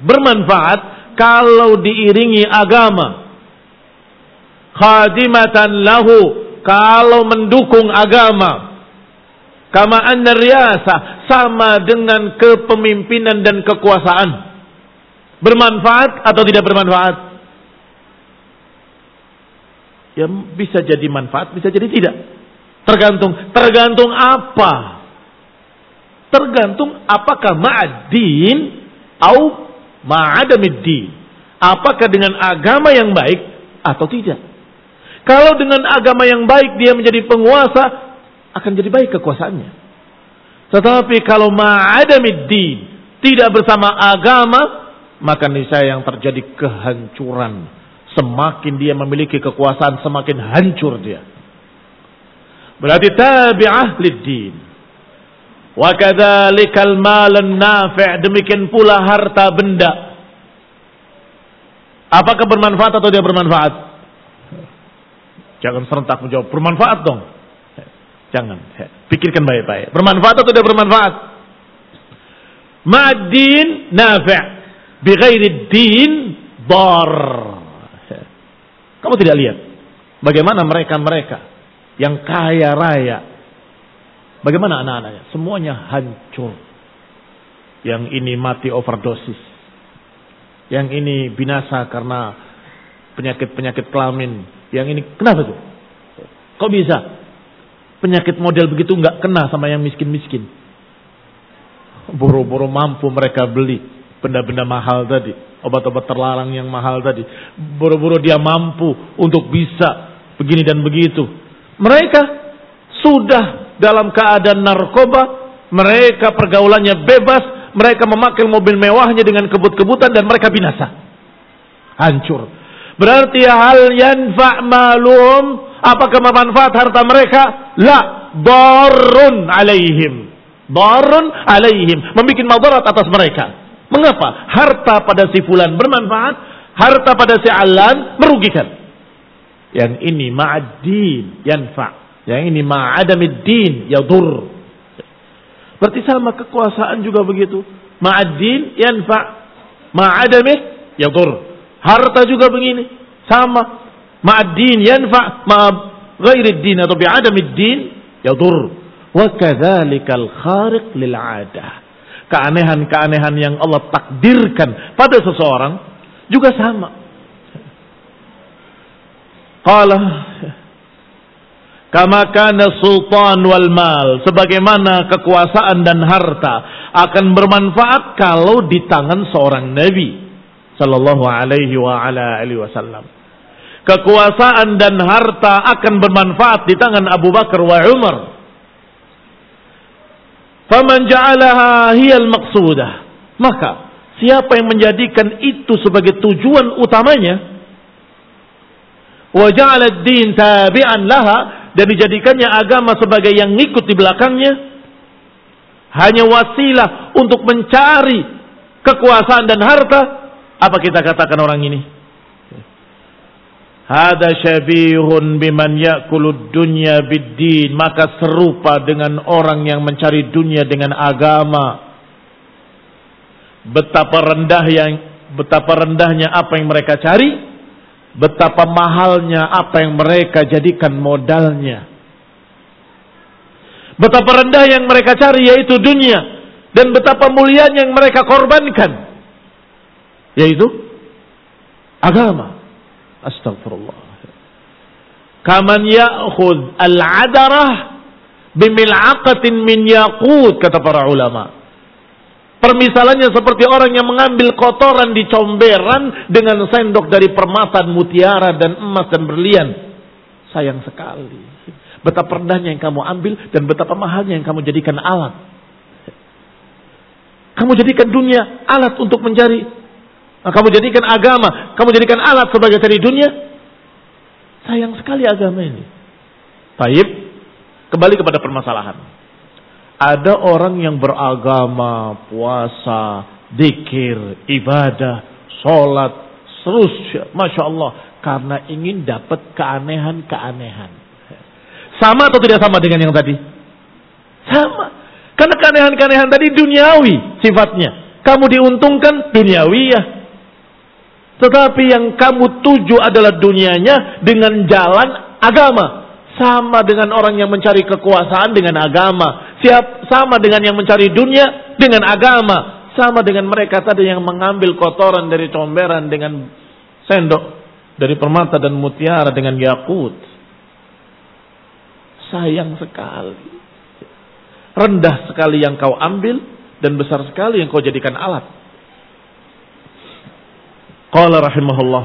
bermanfaat kalau diiringi agama. Khadimatan lahu kalau mendukung agama. Kama anna riyasa sama dengan kepemimpinan dan kekuasaan. Bermanfaat atau tidak bermanfaat? Ya bisa jadi manfaat, bisa jadi tidak. Tergantung, tergantung apa? Tergantung apakah ma'adin atau ma'adamiddin. Apakah dengan agama yang baik atau tidak. Kalau dengan agama yang baik dia menjadi penguasa, akan jadi baik kekuasaannya. Tetapi kalau ma'adamiddin, tidak bersama agama, maka niscaya yang terjadi kehancuran. Semakin dia memiliki kekuasaan, semakin hancur dia. Berarti tabi'ah lid-din. Wa kadzalikal malun nafi' demikian pula harta benda. Apakah bermanfaat atau tidak bermanfaat? Jangan serentak menjawab bermanfaat dong. Jangan. Pikirkan baik-baik. Bermanfaat atau tidak bermanfaat? Ma'din nafi' bighairi din dar. Kamu tidak lihat bagaimana mereka-mereka yang kaya raya. Bagaimana anak-anaknya? Semuanya hancur. Yang ini mati overdosis. Yang ini binasa karena penyakit-penyakit kelamin. Yang ini kenapa tuh? Kok bisa? Penyakit model begitu nggak kena sama yang miskin-miskin. Boro-boro mampu mereka beli benda-benda mahal tadi, obat-obat terlarang yang mahal tadi. Boro-boro dia mampu untuk bisa begini dan begitu. Mereka sudah dalam keadaan narkoba, mereka pergaulannya bebas, mereka memakai mobil mewahnya dengan kebut-kebutan dan mereka binasa. Hancur. Berarti hal yanfa' malum, apakah bermanfaat harta mereka? La, darun alaihim. Darun alaihim, membuat madarat atas mereka. Mengapa? Harta pada si fulan bermanfaat, harta pada si alan merugikan. Yang ini ma'ad-din yanfa. Yang ini ma'adamiddin yadur. Berarti sama kekuasaan juga begitu. Ma'ad-din yanfa. Ma'adamih yadur. Harta juga begini. Sama. Ma'ad-din yanfa. Ma'ghairiddin atau bi'adamiddin yadur. Wa kadzalikal khariq lil 'adah. Keanehan-keanehan yang Allah takdirkan pada seseorang juga sama Qala kama kana sultan wal mal sebagaimana kekuasaan dan harta akan bermanfaat kalau di tangan seorang nabi. Sallallahu alaihi wa ala alihi wasallam. Kekuasaan dan harta akan bermanfaat di tangan Abu Bakar wa Umar. Faman ja'alaha hiyal maqsudah. Maka siapa yang menjadikan itu sebagai tujuan utamanya wa ja'ala din tabi'an laha dan dijadikannya agama sebagai yang ngikut di belakangnya hanya wasilah untuk mencari kekuasaan dan harta apa kita katakan orang ini Hada syabihun biman ya'kulud dunya biddin. Maka serupa dengan orang yang mencari dunia dengan agama. Betapa rendah yang betapa rendahnya apa yang mereka cari Betapa mahalnya apa yang mereka jadikan modalnya. Betapa rendah yang mereka cari yaitu dunia. Dan betapa mulianya yang mereka korbankan. Yaitu agama. Astagfirullah. Kaman ya'khud al-adarah bimil'aqatin min yaqut kata para ulama. Permisalannya seperti orang yang mengambil kotoran di comberan dengan sendok dari permata, mutiara dan emas dan berlian. Sayang sekali. Betapa rendahnya yang kamu ambil dan betapa mahalnya yang kamu jadikan alat. Kamu jadikan dunia alat untuk mencari. Kamu jadikan agama, kamu jadikan alat sebagai cari dunia. Sayang sekali agama ini. Taib, kembali kepada permasalahan. Ada orang yang beragama, puasa, dikir, ibadah, sholat, terus, masya Allah, karena ingin dapat keanehan-keanehan. Sama atau tidak sama dengan yang tadi? Sama. Karena keanehan-keanehan tadi duniawi sifatnya. Kamu diuntungkan duniawi ya. Tetapi yang kamu tuju adalah dunianya dengan jalan agama. Sama dengan orang yang mencari kekuasaan dengan agama. Siap sama dengan yang mencari dunia dengan agama. Sama dengan mereka tadi yang mengambil kotoran dari comberan dengan sendok dari permata dan mutiara dengan yakut. Sayang sekali. Rendah sekali yang kau ambil dan besar sekali yang kau jadikan alat. Qala rahimahullah.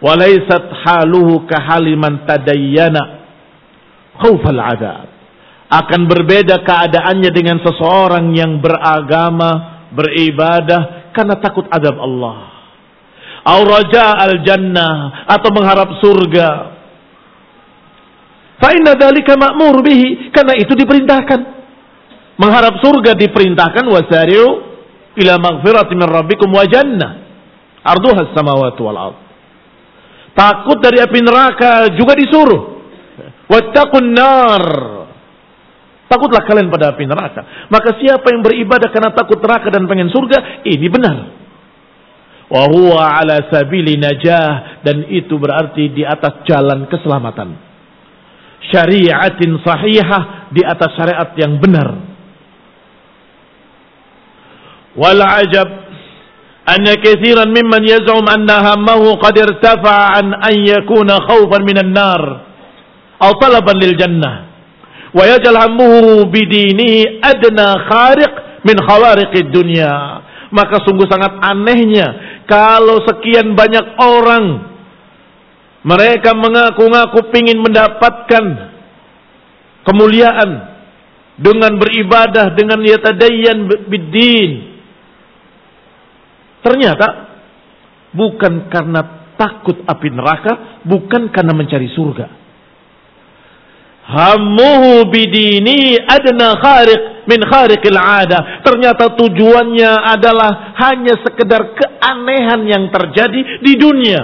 Walaysat haluhu kahaliman tadayyana khawfal adab. Akan berbeda keadaannya dengan seseorang yang beragama, beribadah karena takut adab Allah. Auraja al-jannah atau mengharap surga. Fa inna dzalika ma'mur bihi karena itu diperintahkan. Mengharap surga diperintahkan wasari'u ila maghfirati min rabbikum wa jannah. Arduha samawati wal ard. Takut dari api neraka juga disuruh. Wattaqun nar. Takutlah kalian pada api neraka. Maka siapa yang beribadah karena takut neraka dan pengen surga, ini benar. Wa huwa ala sabili najah dan itu berarti di atas jalan keselamatan. Syariatin sahihah di atas syariat yang benar. Wal ajab anna kathiran mimman yaz'um anna hammahu qad irtafa'a an an yakuna khawfan minan nar atau talaban lil jannah bidinihi adna khariq min khawariqid dunya maka sungguh sangat anehnya kalau sekian banyak orang mereka mengaku-ngaku ingin mendapatkan kemuliaan dengan beribadah dengan yatadayyan bidin ternyata bukan karena takut api neraka bukan karena mencari surga Hammuhu bidini adna khariq min khariqil ada. Ternyata tujuannya adalah hanya sekedar keanehan yang terjadi di dunia.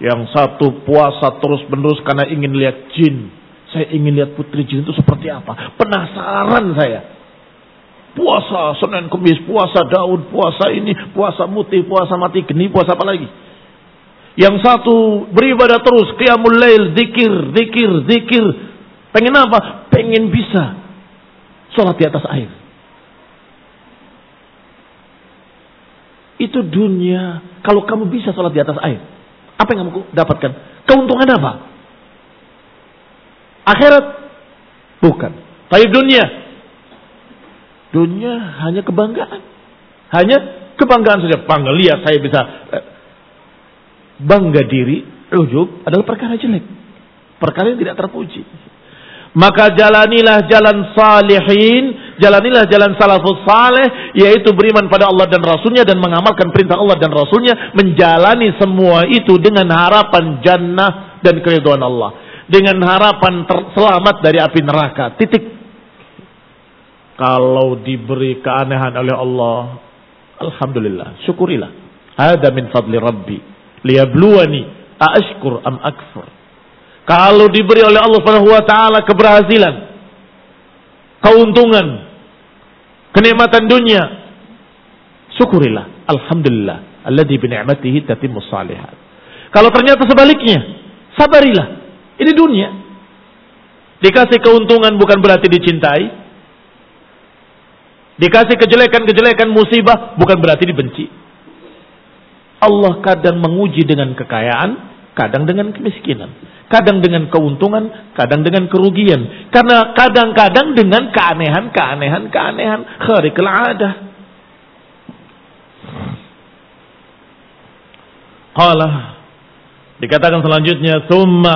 Yang satu puasa terus menerus karena ingin lihat jin. Saya ingin lihat putri jin itu seperti apa. Penasaran saya. Puasa Senin Kemis, puasa Daud, puasa ini, puasa Muti, puasa Mati Geni, puasa apa lagi? Yang satu beribadah terus, qiyamul lail, zikir, zikir, zikir. Pengen apa? Pengen bisa sholat di atas air. Itu dunia. Kalau kamu bisa sholat di atas air, apa yang kamu dapatkan? Keuntungan apa? Akhirat? Bukan. Tapi dunia. Dunia hanya kebanggaan. Hanya kebanggaan saja. Bangga lihat saya bisa eh, bangga diri, ujub adalah perkara jelek. Perkara yang tidak terpuji. Maka jalanilah jalan salihin, jalanilah jalan salafus saleh, yaitu beriman pada Allah dan Rasulnya dan mengamalkan perintah Allah dan Rasulnya, menjalani semua itu dengan harapan jannah dan keriduan Allah. Dengan harapan selamat dari api neraka. Titik. Kalau diberi keanehan oleh Allah, Alhamdulillah, syukurilah. Ada min fadli Rabbi liyabluwani aashkur am akfur. Kalau diberi oleh Allah Subhanahu wa taala keberhasilan, keuntungan, kenikmatan dunia, syukurilah. Alhamdulillah alladzi bi ni'matihi tatimmus salihat. Kalau ternyata sebaliknya, sabarilah. Ini dunia. Dikasih keuntungan bukan berarti dicintai. Dikasih kejelekan-kejelekan musibah bukan berarti dibenci. Allah kadang menguji dengan kekayaan, kadang dengan kemiskinan. Kadang dengan keuntungan, kadang dengan kerugian. Karena kadang-kadang dengan keanehan, keanehan, keanehan. Kharikul adah. Qala dikatakan selanjutnya thumma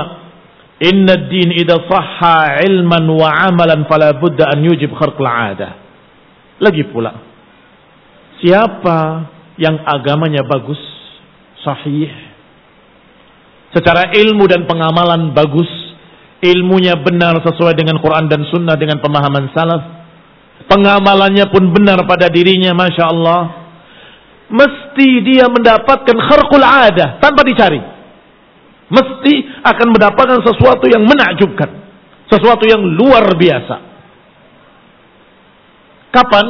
inna din idza sahha ilman wa amalan fala budda an yujib kharqul adah. Lagi pula siapa yang agamanya bagus sahih. Secara ilmu dan pengamalan bagus. Ilmunya benar sesuai dengan Quran dan Sunnah dengan pemahaman salaf. Pengamalannya pun benar pada dirinya, Masya Allah. Mesti dia mendapatkan kharqul adah tanpa dicari. Mesti akan mendapatkan sesuatu yang menakjubkan. Sesuatu yang luar biasa. Kapan?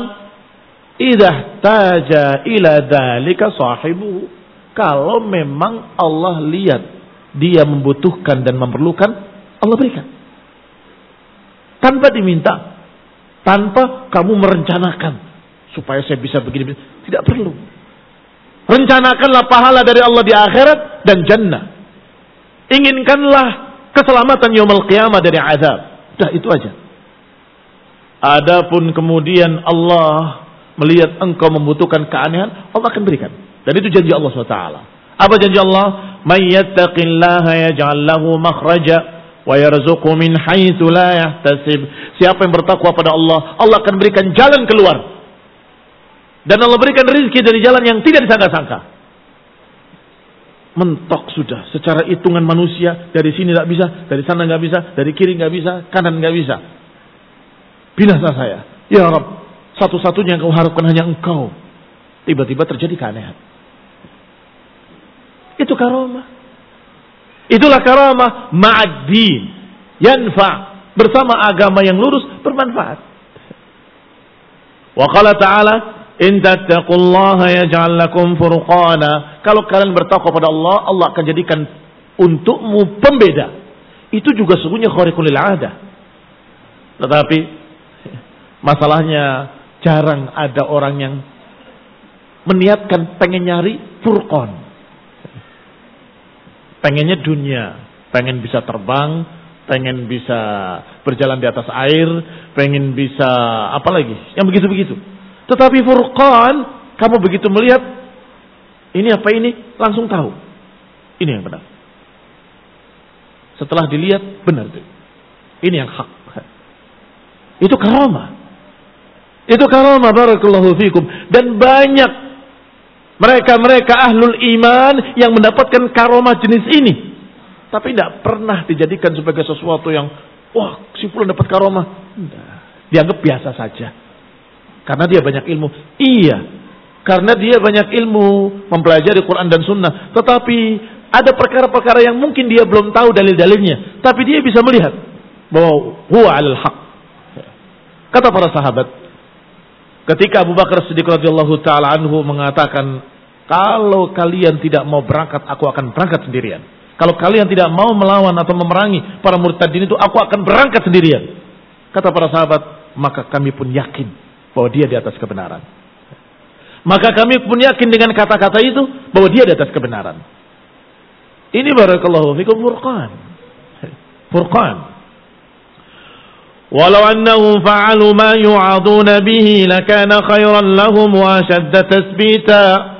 Idah taja ila dalika sahibu. Kalau memang Allah lihat dia membutuhkan dan memerlukan, Allah berikan. Tanpa diminta, tanpa kamu merencanakan supaya saya bisa begini. Tidak perlu. Rencanakanlah pahala dari Allah di akhirat dan jannah. Inginkanlah keselamatan yaumul qiyamah dari azab. Dah itu aja. Adapun kemudian Allah melihat engkau membutuhkan keanehan, Allah akan berikan. Dan itu janji Allah SWT. Apa janji Allah? "May yattaqillaha yaj'al lahu makhraja wa yarzuqhu min haitsu la yahtasib." Siapa yang bertakwa pada Allah, Allah akan berikan jalan keluar dan Allah berikan rezeki dari jalan yang tidak disangka-sangka. Mentok sudah secara hitungan manusia dari sini tidak bisa, dari sana nggak bisa, dari kiri nggak bisa, kanan nggak bisa. Binasa saya. Ya Rob, satu-satunya yang kau harapkan hanya engkau. Tiba-tiba terjadi keanehan. Itu karomah. Itulah karomah ma'ad-din. Yanfa. Bersama agama yang lurus bermanfaat. Wa qala ta'ala In tattaqullaha yaj'al lakum furqana. Kalau kalian bertakwa pada Allah, Allah akan jadikan untukmu pembeda. Itu juga sesungguhnya khariqul ada. Tetapi masalahnya jarang ada orang yang meniatkan pengen nyari furqan. Pengennya dunia, pengen bisa terbang, pengen bisa berjalan di atas air, pengen bisa apa lagi? Yang begitu-begitu. Tetapi furqan, kamu begitu melihat ini apa ini, langsung tahu. Ini yang benar. Setelah dilihat, benar itu. Ini yang hak. Itu karama. Itu karama barakallahu fikum. Dan banyak mereka-mereka ahlul iman yang mendapatkan karama jenis ini. Tapi tidak pernah dijadikan sebagai sesuatu yang, wah si dapat karama. Dianggap biasa saja. Karena dia banyak ilmu. Iya. Karena dia banyak ilmu mempelajari Quran dan Sunnah. Tetapi ada perkara-perkara yang mungkin dia belum tahu dalil-dalilnya. Tapi dia bisa melihat bahwa huwa al haq. Kata para sahabat. Ketika Abu Bakar Siddiq radhiyallahu taala anhu mengatakan, "Kalau kalian tidak mau berangkat, aku akan berangkat sendirian." Kalau kalian tidak mau melawan atau memerangi para murtadin itu, aku akan berangkat sendirian. Kata para sahabat, maka kami pun yakin bahwa dia di atas kebenaran. Maka kami pun yakin dengan kata-kata itu bahwa dia di atas kebenaran. Ini barakallahu fikum furqan. Furqan. Walau annahum fa'alu ma yu'aduna bihi lakana khairan lahum wa ashadda tasbita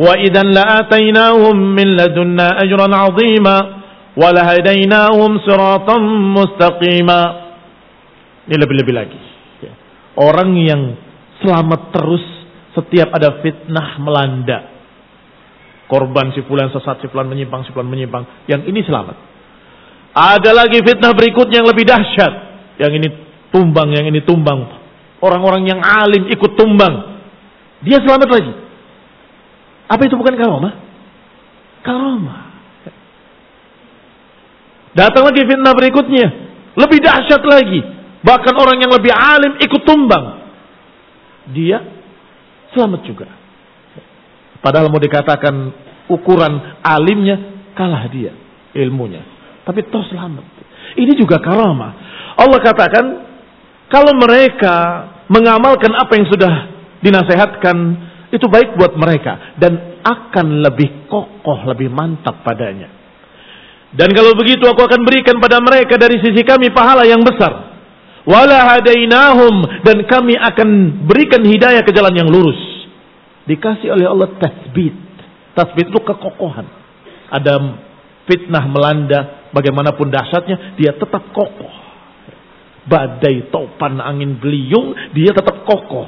wa idan la'atainahum min ladunna ajran 'azima wa lahadainahum. Ini lebih-lebih lagi. Orang yang selamat terus setiap ada fitnah melanda. Korban si fulan sesat, si fulan menyimpang, si fulan menyimpang. Yang ini selamat. Ada lagi fitnah berikutnya yang lebih dahsyat. Yang ini tumbang, yang ini tumbang. Orang-orang yang alim ikut tumbang. Dia selamat lagi. Apa itu bukan karomah? Karomah. Datang lagi fitnah berikutnya. Lebih dahsyat lagi. Bahkan orang yang lebih alim ikut tumbang. Dia selamat juga. Padahal mau dikatakan ukuran alimnya kalah dia ilmunya. Tapi toh selamat. Ini juga karama. Allah katakan kalau mereka mengamalkan apa yang sudah dinasehatkan itu baik buat mereka dan akan lebih kokoh, lebih mantap padanya. Dan kalau begitu aku akan berikan pada mereka dari sisi kami pahala yang besar wala hadainahum dan kami akan berikan hidayah ke jalan yang lurus. Dikasih oleh Allah tasbit. Tasbit itu kekokohan. Ada fitnah melanda, bagaimanapun dahsyatnya, dia tetap kokoh. Badai, topan, angin beliung, dia tetap kokoh.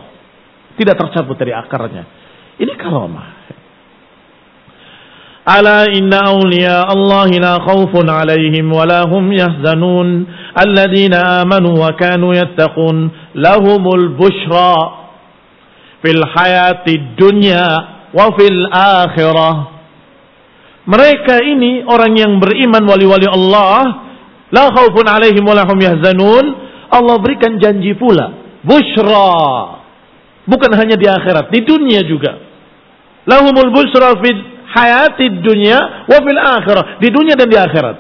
Tidak tercabut dari akarnya. Ini karomah. Ala inna awliya Allah la khawfun alaihim wa la hum yahzanun alladhina amanu wa kanu yattaqun lahumul bushra fil hayati dunya wa fil akhirah mereka ini orang yang beriman wali-wali Allah. La khaufun alaihim wa lahum yahzanun. Allah berikan janji pula. Bushra. Bukan hanya di akhirat, di dunia juga. Lahumul bushra fid hayati dunya wa fil akhirah. Di dunia dan di akhirat.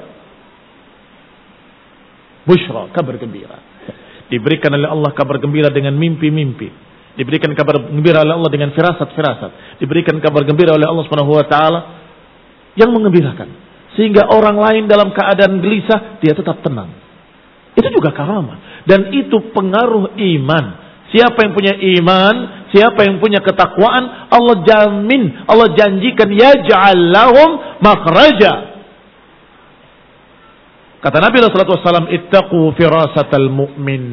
Bushra, kabar gembira. Diberikan oleh Allah kabar gembira dengan mimpi-mimpi. Diberikan kabar gembira oleh Allah dengan firasat-firasat. Diberikan kabar gembira oleh Allah Subhanahu wa taala yang mengembirakan sehingga orang lain dalam keadaan gelisah dia tetap tenang. Itu juga karamah dan itu pengaruh iman. Siapa yang punya iman, siapa yang punya ketakwaan, Allah jamin, Allah janjikan yaj'al lahum makhraja. Kata Nabi alaihi wasallam, "Ittaqu firasatal mu'min."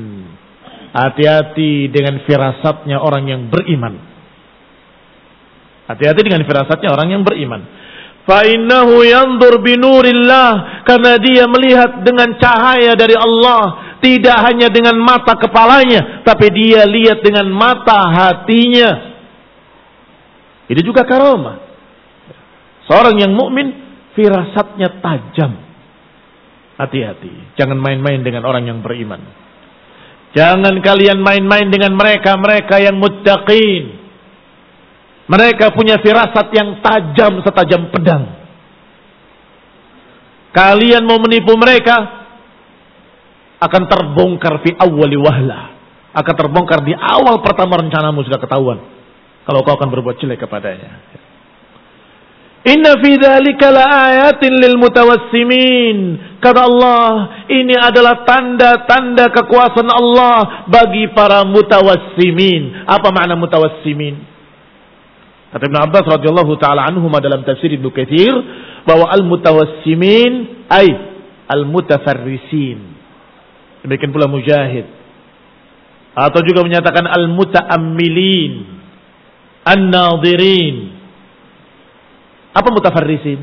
Hati-hati dengan firasatnya orang yang beriman. Hati-hati dengan firasatnya orang yang beriman. Fa'innahu yandur binurillah. Karena dia melihat dengan cahaya dari Allah. Tidak hanya dengan mata kepalanya. Tapi dia lihat dengan mata hatinya. Ini juga karomah. Seorang yang mukmin firasatnya tajam. Hati-hati. Jangan main-main dengan orang yang beriman. Jangan kalian main-main dengan mereka-mereka yang muttaqin. Mereka punya firasat yang tajam setajam pedang. Kalian mau menipu mereka akan terbongkar fi awwali wahla. Akan terbongkar di awal pertama rencanamu sudah ketahuan. Kalau kau akan berbuat jelek kepadanya. Inna fi dzalika laayatin lil mutawassimin. Kata Allah, ini adalah tanda-tanda kekuasaan Allah bagi para mutawassimin. Apa makna mutawassimin? Kata Ibn Abbas radhiyallahu taala anhuma dalam tafsir Ibnu Katsir bahwa al-mutawassimin ay al-mutafarrisin. Demikian pula Mujahid. Atau juga menyatakan al-mutaammilin, an-nadirin, apa mutafarrisin?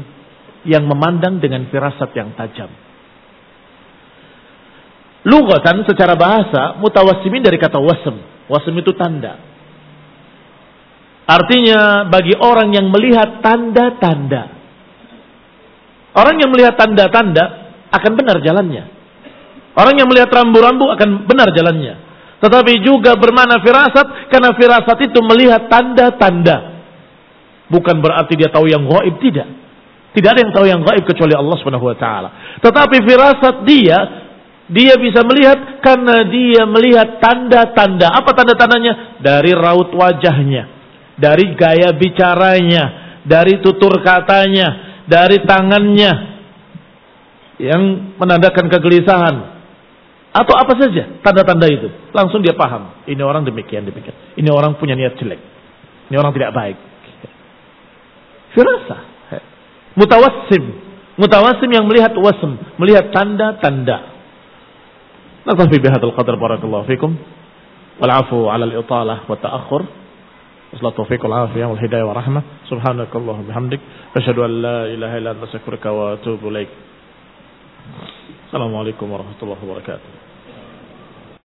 Yang memandang dengan firasat yang tajam. Lugatan secara bahasa mutawassimin dari kata wasm. Wasm itu tanda. Artinya bagi orang yang melihat tanda-tanda. Orang yang melihat tanda-tanda akan benar jalannya. Orang yang melihat rambu-rambu akan benar jalannya. Tetapi juga bermana firasat karena firasat itu melihat tanda-tanda. Bukan berarti dia tahu yang gaib, tidak. Tidak ada yang tahu yang gaib kecuali Allah Subhanahu wa taala. Tetapi firasat dia dia bisa melihat karena dia melihat tanda-tanda. Apa tanda-tandanya? Dari raut wajahnya, dari gaya bicaranya, dari tutur katanya, dari tangannya yang menandakan kegelisahan atau apa saja tanda-tanda itu. Langsung dia paham, ini orang demikian demikian. Ini orang punya niat jelek. Ini orang tidak baik. Firasa. Mutawassim. Mutawassim yang melihat wasm. Melihat tanda-tanda. Naktafi bihadal qadar barakallahu fikum. Wal'afu ala al-italah wa ta'akhur. Wassalamu taufiq wal afiyah wal hidayah wa rahmah. Subhanakallah bihamdik. Asyhadu an la ilaha illa anta wa atubu ilaik. Assalamualaikum warahmatullahi wabarakatuh.